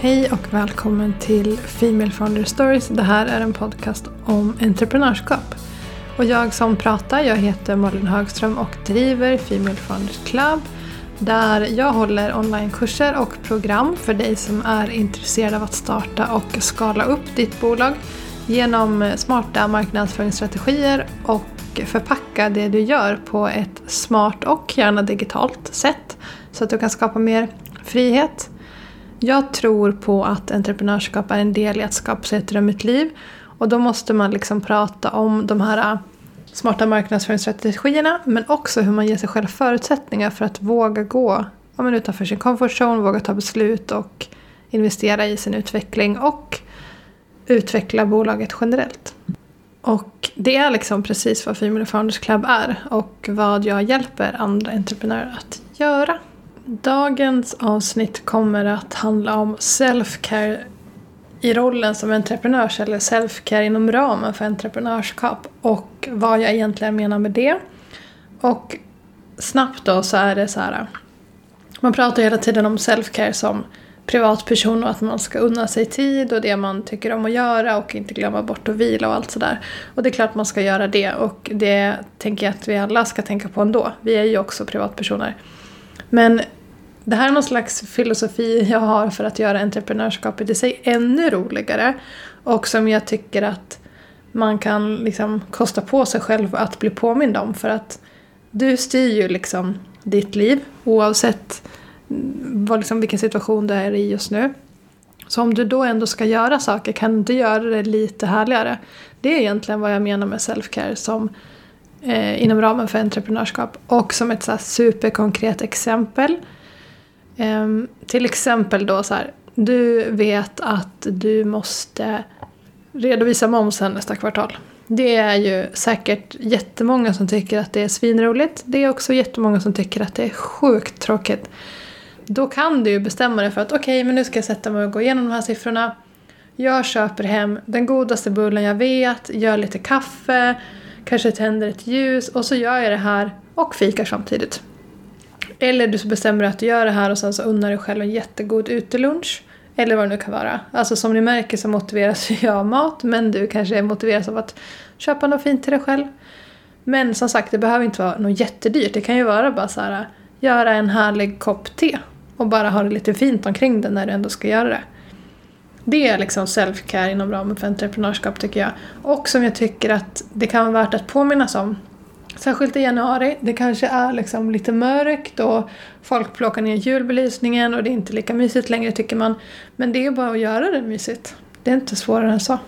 Hej och välkommen till Female Founder Stories. Det här är en podcast om entreprenörskap. Och jag som pratar, jag heter Malin Högström och driver Female Founders Club där jag håller onlinekurser och program för dig som är intresserad av att starta och skala upp ditt bolag genom smarta marknadsföringsstrategier och förpacka det du gör på ett smart och gärna digitalt sätt så att du kan skapa mer frihet. Jag tror på att entreprenörskap är en del i att skapa sig ett drömmigt liv och då måste man liksom prata om de här äh, smarta marknadsföringsstrategierna men också hur man ger sig själv förutsättningar för att våga gå ja, men utanför sin comfort zone, våga ta beslut och investera i sin utveckling och utveckla bolaget generellt. Och det är liksom precis vad Female Founders Club är och vad jag hjälper andra entreprenörer att göra. Dagens avsnitt kommer att handla om self-care i rollen som entreprenör eller self-care inom ramen för entreprenörskap och vad jag egentligen menar med det. Och snabbt då så är det så här. Man pratar hela tiden om self-care som privatperson och att man ska unna sig tid och det man tycker om att göra och inte glömma bort att vila och allt sådär. Och det är klart man ska göra det och det tänker jag att vi alla ska tänka på ändå. Vi är ju också privatpersoner. Men det här är någon slags filosofi jag har för att göra entreprenörskapet i sig ännu roligare. Och som jag tycker att man kan liksom kosta på sig själv att bli påmind om. För att du styr ju liksom ditt liv oavsett vad, liksom, vilken situation du är i just nu. Så om du då ändå ska göra saker, kan du inte göra det lite härligare? Det är egentligen vad jag menar med self-care som eh, inom ramen för entreprenörskap. Och som ett så superkonkret exempel Um, till exempel då så här, du vet att du måste redovisa momsen nästa kvartal. Det är ju säkert jättemånga som tycker att det är svinroligt. Det är också jättemånga som tycker att det är sjukt tråkigt. Då kan du ju bestämma dig för att okej, okay, men nu ska jag sätta mig och gå igenom de här siffrorna. Jag köper hem den godaste bullen jag vet, gör lite kaffe, kanske tänder ett ljus och så gör jag det här och fikar samtidigt. Eller du bestämmer att du gör det här och sen så unnar du själv en jättegod utelunch. Eller vad det nu kan vara. Alltså som ni märker så motiveras jag av mat men du kanske motiveras av att köpa något fint till dig själv. Men som sagt, det behöver inte vara något jättedyrt. Det kan ju vara bara så här, göra en härlig kopp te och bara ha det lite fint omkring det när du ändå ska göra det. Det är liksom self-care inom ramen för entreprenörskap tycker jag. Och som jag tycker att det kan vara värt att påminnas om Särskilt i januari. Det kanske är liksom lite mörkt och folk plockar ner julbelysningen och det är inte lika mysigt längre tycker man. Men det är bara att göra det mysigt. Det är inte svårare än så.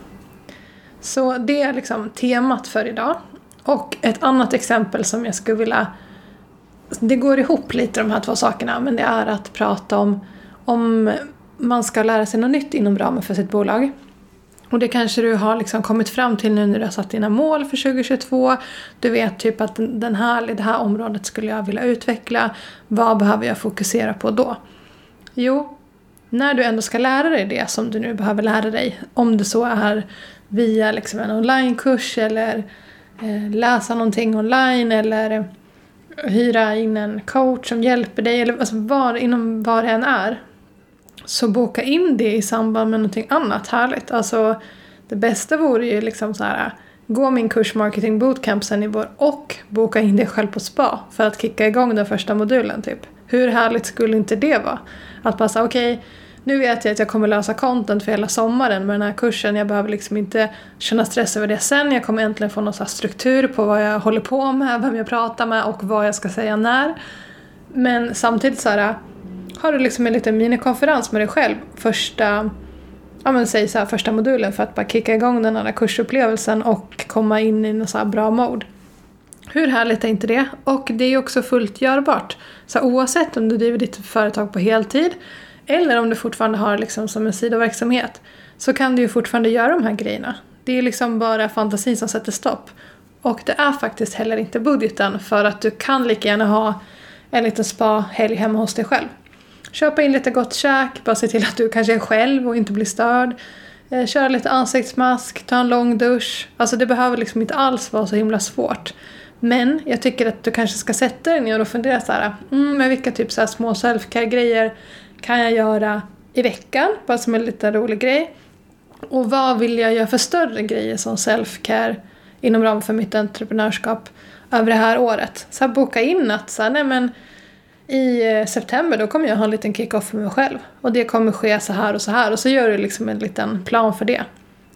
Så det är liksom temat för idag. Och ett annat exempel som jag skulle vilja... Det går ihop lite de här två sakerna men det är att prata om om man ska lära sig något nytt inom ramen för sitt bolag. Och det kanske du har liksom kommit fram till nu när du har satt dina mål för 2022. Du vet typ att den här, det här området skulle jag vilja utveckla. Vad behöver jag fokusera på då? Jo, när du ändå ska lära dig det som du nu behöver lära dig. Om det så är via liksom en onlinekurs eller eh, läsa någonting online eller eh, hyra in en coach som hjälper dig. Eller alltså var, inom vad det än är så boka in det i samband med någonting annat härligt. Alltså, det bästa vore ju liksom så här gå min kurs Marketing Bootcamp sen i vår och boka in det själv på spa för att kicka igång den första modulen typ. Hur härligt skulle inte det vara? Att bara säga okej, okay, nu vet jag att jag kommer lösa content för hela sommaren med den här kursen. Jag behöver liksom inte känna stress över det sen. Jag kommer äntligen få någon så struktur på vad jag håller på med, vem jag pratar med och vad jag ska säga när. Men samtidigt så här, har du liksom en liten minikonferens med dig själv första, ja men säg så här, första modulen för att bara kicka igång den här kursupplevelsen och komma in i en så här bra mode. Hur härligt är inte det? Och det är ju också fullt görbart. Så oavsett om du driver ditt företag på heltid eller om du fortfarande har liksom som en sidoverksamhet så kan du ju fortfarande göra de här grejerna. Det är liksom bara fantasin som sätter stopp. Och det är faktiskt heller inte budgeten för att du kan lika gärna ha en liten spa-helg hemma hos dig själv. Köpa in lite gott käk, bara se till att du kanske är själv och inte blir störd. Eh, köra lite ansiktsmask, ta en lång dusch. Alltså det behöver liksom inte alls vara så himla svårt. Men jag tycker att du kanske ska sätta dig ner och fundera så här, mm, men vilka typ så här små selfcare-grejer kan jag göra i veckan, bara som en liten rolig grej. Och vad vill jag göra för större grejer som selfcare inom ramen för mitt entreprenörskap över det här året? Så här, boka in att så här, nej men i eh, september då kommer jag ha en liten kick-off med mig själv. Och det kommer ske så här och så här. Och så gör du liksom en liten plan för det.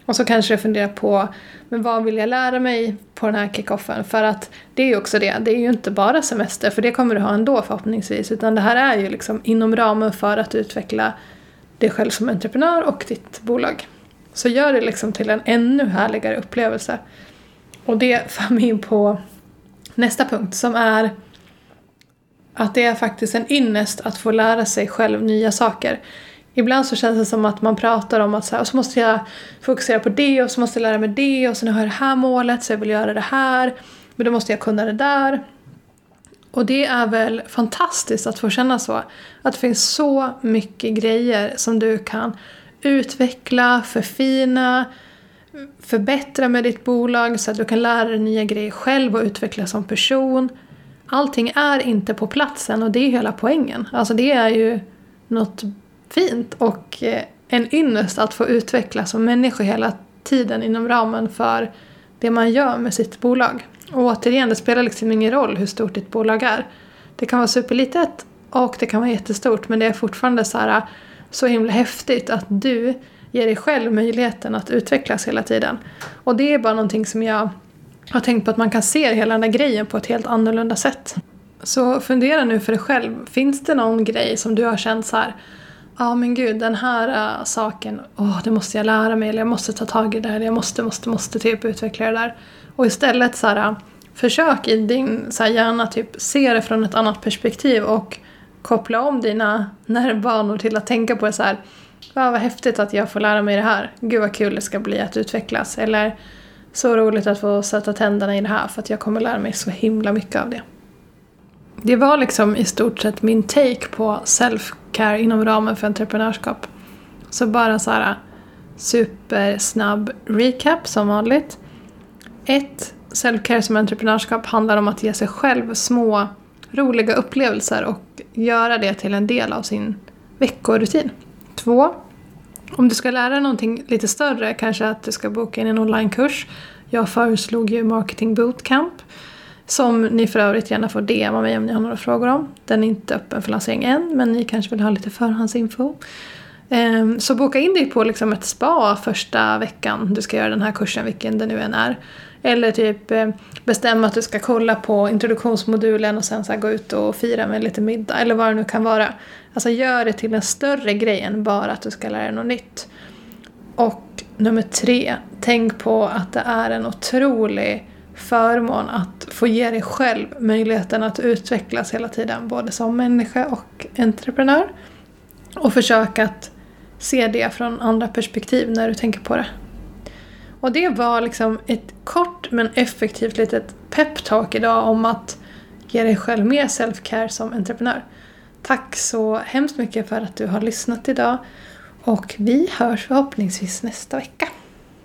Och så kanske du funderar på men vad vill jag lära mig på den här kickoffen? För att det är ju också det, det är ju inte bara semester för det kommer du ha ändå förhoppningsvis. Utan det här är ju liksom inom ramen för att utveckla dig själv som entreprenör och ditt bolag. Så gör det liksom till en ännu härligare upplevelse. Och det för mig in på nästa punkt som är att det är faktiskt en ynnest att få lära sig själv nya saker. Ibland så känns det som att man pratar om att så, här, och så måste jag fokusera på det och så måste jag lära mig det och sen har jag det här målet så jag vill göra det här. Men då måste jag kunna det där. Och det är väl fantastiskt att få känna så. Att det finns så mycket grejer som du kan utveckla, förfina, förbättra med ditt bolag så att du kan lära dig nya grejer själv och utvecklas som person. Allting är inte på platsen och det är hela poängen. Alltså det är ju något fint och eh, en ynnest att få utvecklas som människa hela tiden inom ramen för det man gör med sitt bolag. Och återigen, det spelar liksom ingen roll hur stort ditt bolag är. Det kan vara superlitet och det kan vara jättestort men det är fortfarande så, här, så himla häftigt att du ger dig själv möjligheten att utvecklas hela tiden. Och det är bara någonting som jag har tänkt på att man kan se hela den där grejen på ett helt annorlunda sätt. Så fundera nu för dig själv. Finns det någon grej som du har känt så här Ja men gud, den här uh, saken, åh det måste jag lära mig eller jag måste ta tag i det här, eller jag måste, måste, måste typ utveckla det där. Och istället så här, äh, försök i din så här, hjärna typ se det från ett annat perspektiv och koppla om dina nervbanor till att tänka på det så här. Ja, vad häftigt att jag får lära mig det här. Gud vad kul det ska bli att utvecklas. Eller så roligt att få sätta tänderna i det här för att jag kommer lära mig så himla mycket av det. Det var liksom i stort sett min take på self-care inom ramen för entreprenörskap. Så bara så här supersnabb recap som vanligt. 1. Self-care som entreprenörskap handlar om att ge sig själv små roliga upplevelser och göra det till en del av sin veckorutin. 2. Om du ska lära dig någonting lite större, kanske att du ska boka in en onlinekurs. Jag föreslog ju Marketing Bootcamp som ni för övrigt gärna får DMa mig om ni har några frågor om. Den är inte öppen för lansering än, men ni kanske vill ha lite förhandsinfo. Ehm, så boka in dig på liksom ett spa första veckan du ska göra den här kursen, vilken det nu än är. Eller typ eh, bestämma att du ska kolla på introduktionsmodulen och sen så gå ut och fira med lite middag, eller vad det nu kan vara. Alltså gör det till en större grej än bara att du ska lära dig något nytt. Och nummer tre, tänk på att det är en otrolig förmån att få ge dig själv möjligheten att utvecklas hela tiden, både som människa och entreprenör. Och försök att se det från andra perspektiv när du tänker på det. Och det var liksom ett kort men effektivt litet peptalk idag om att ge dig själv mer self-care som entreprenör. Tack så hemskt mycket för att du har lyssnat idag och vi hörs förhoppningsvis nästa vecka.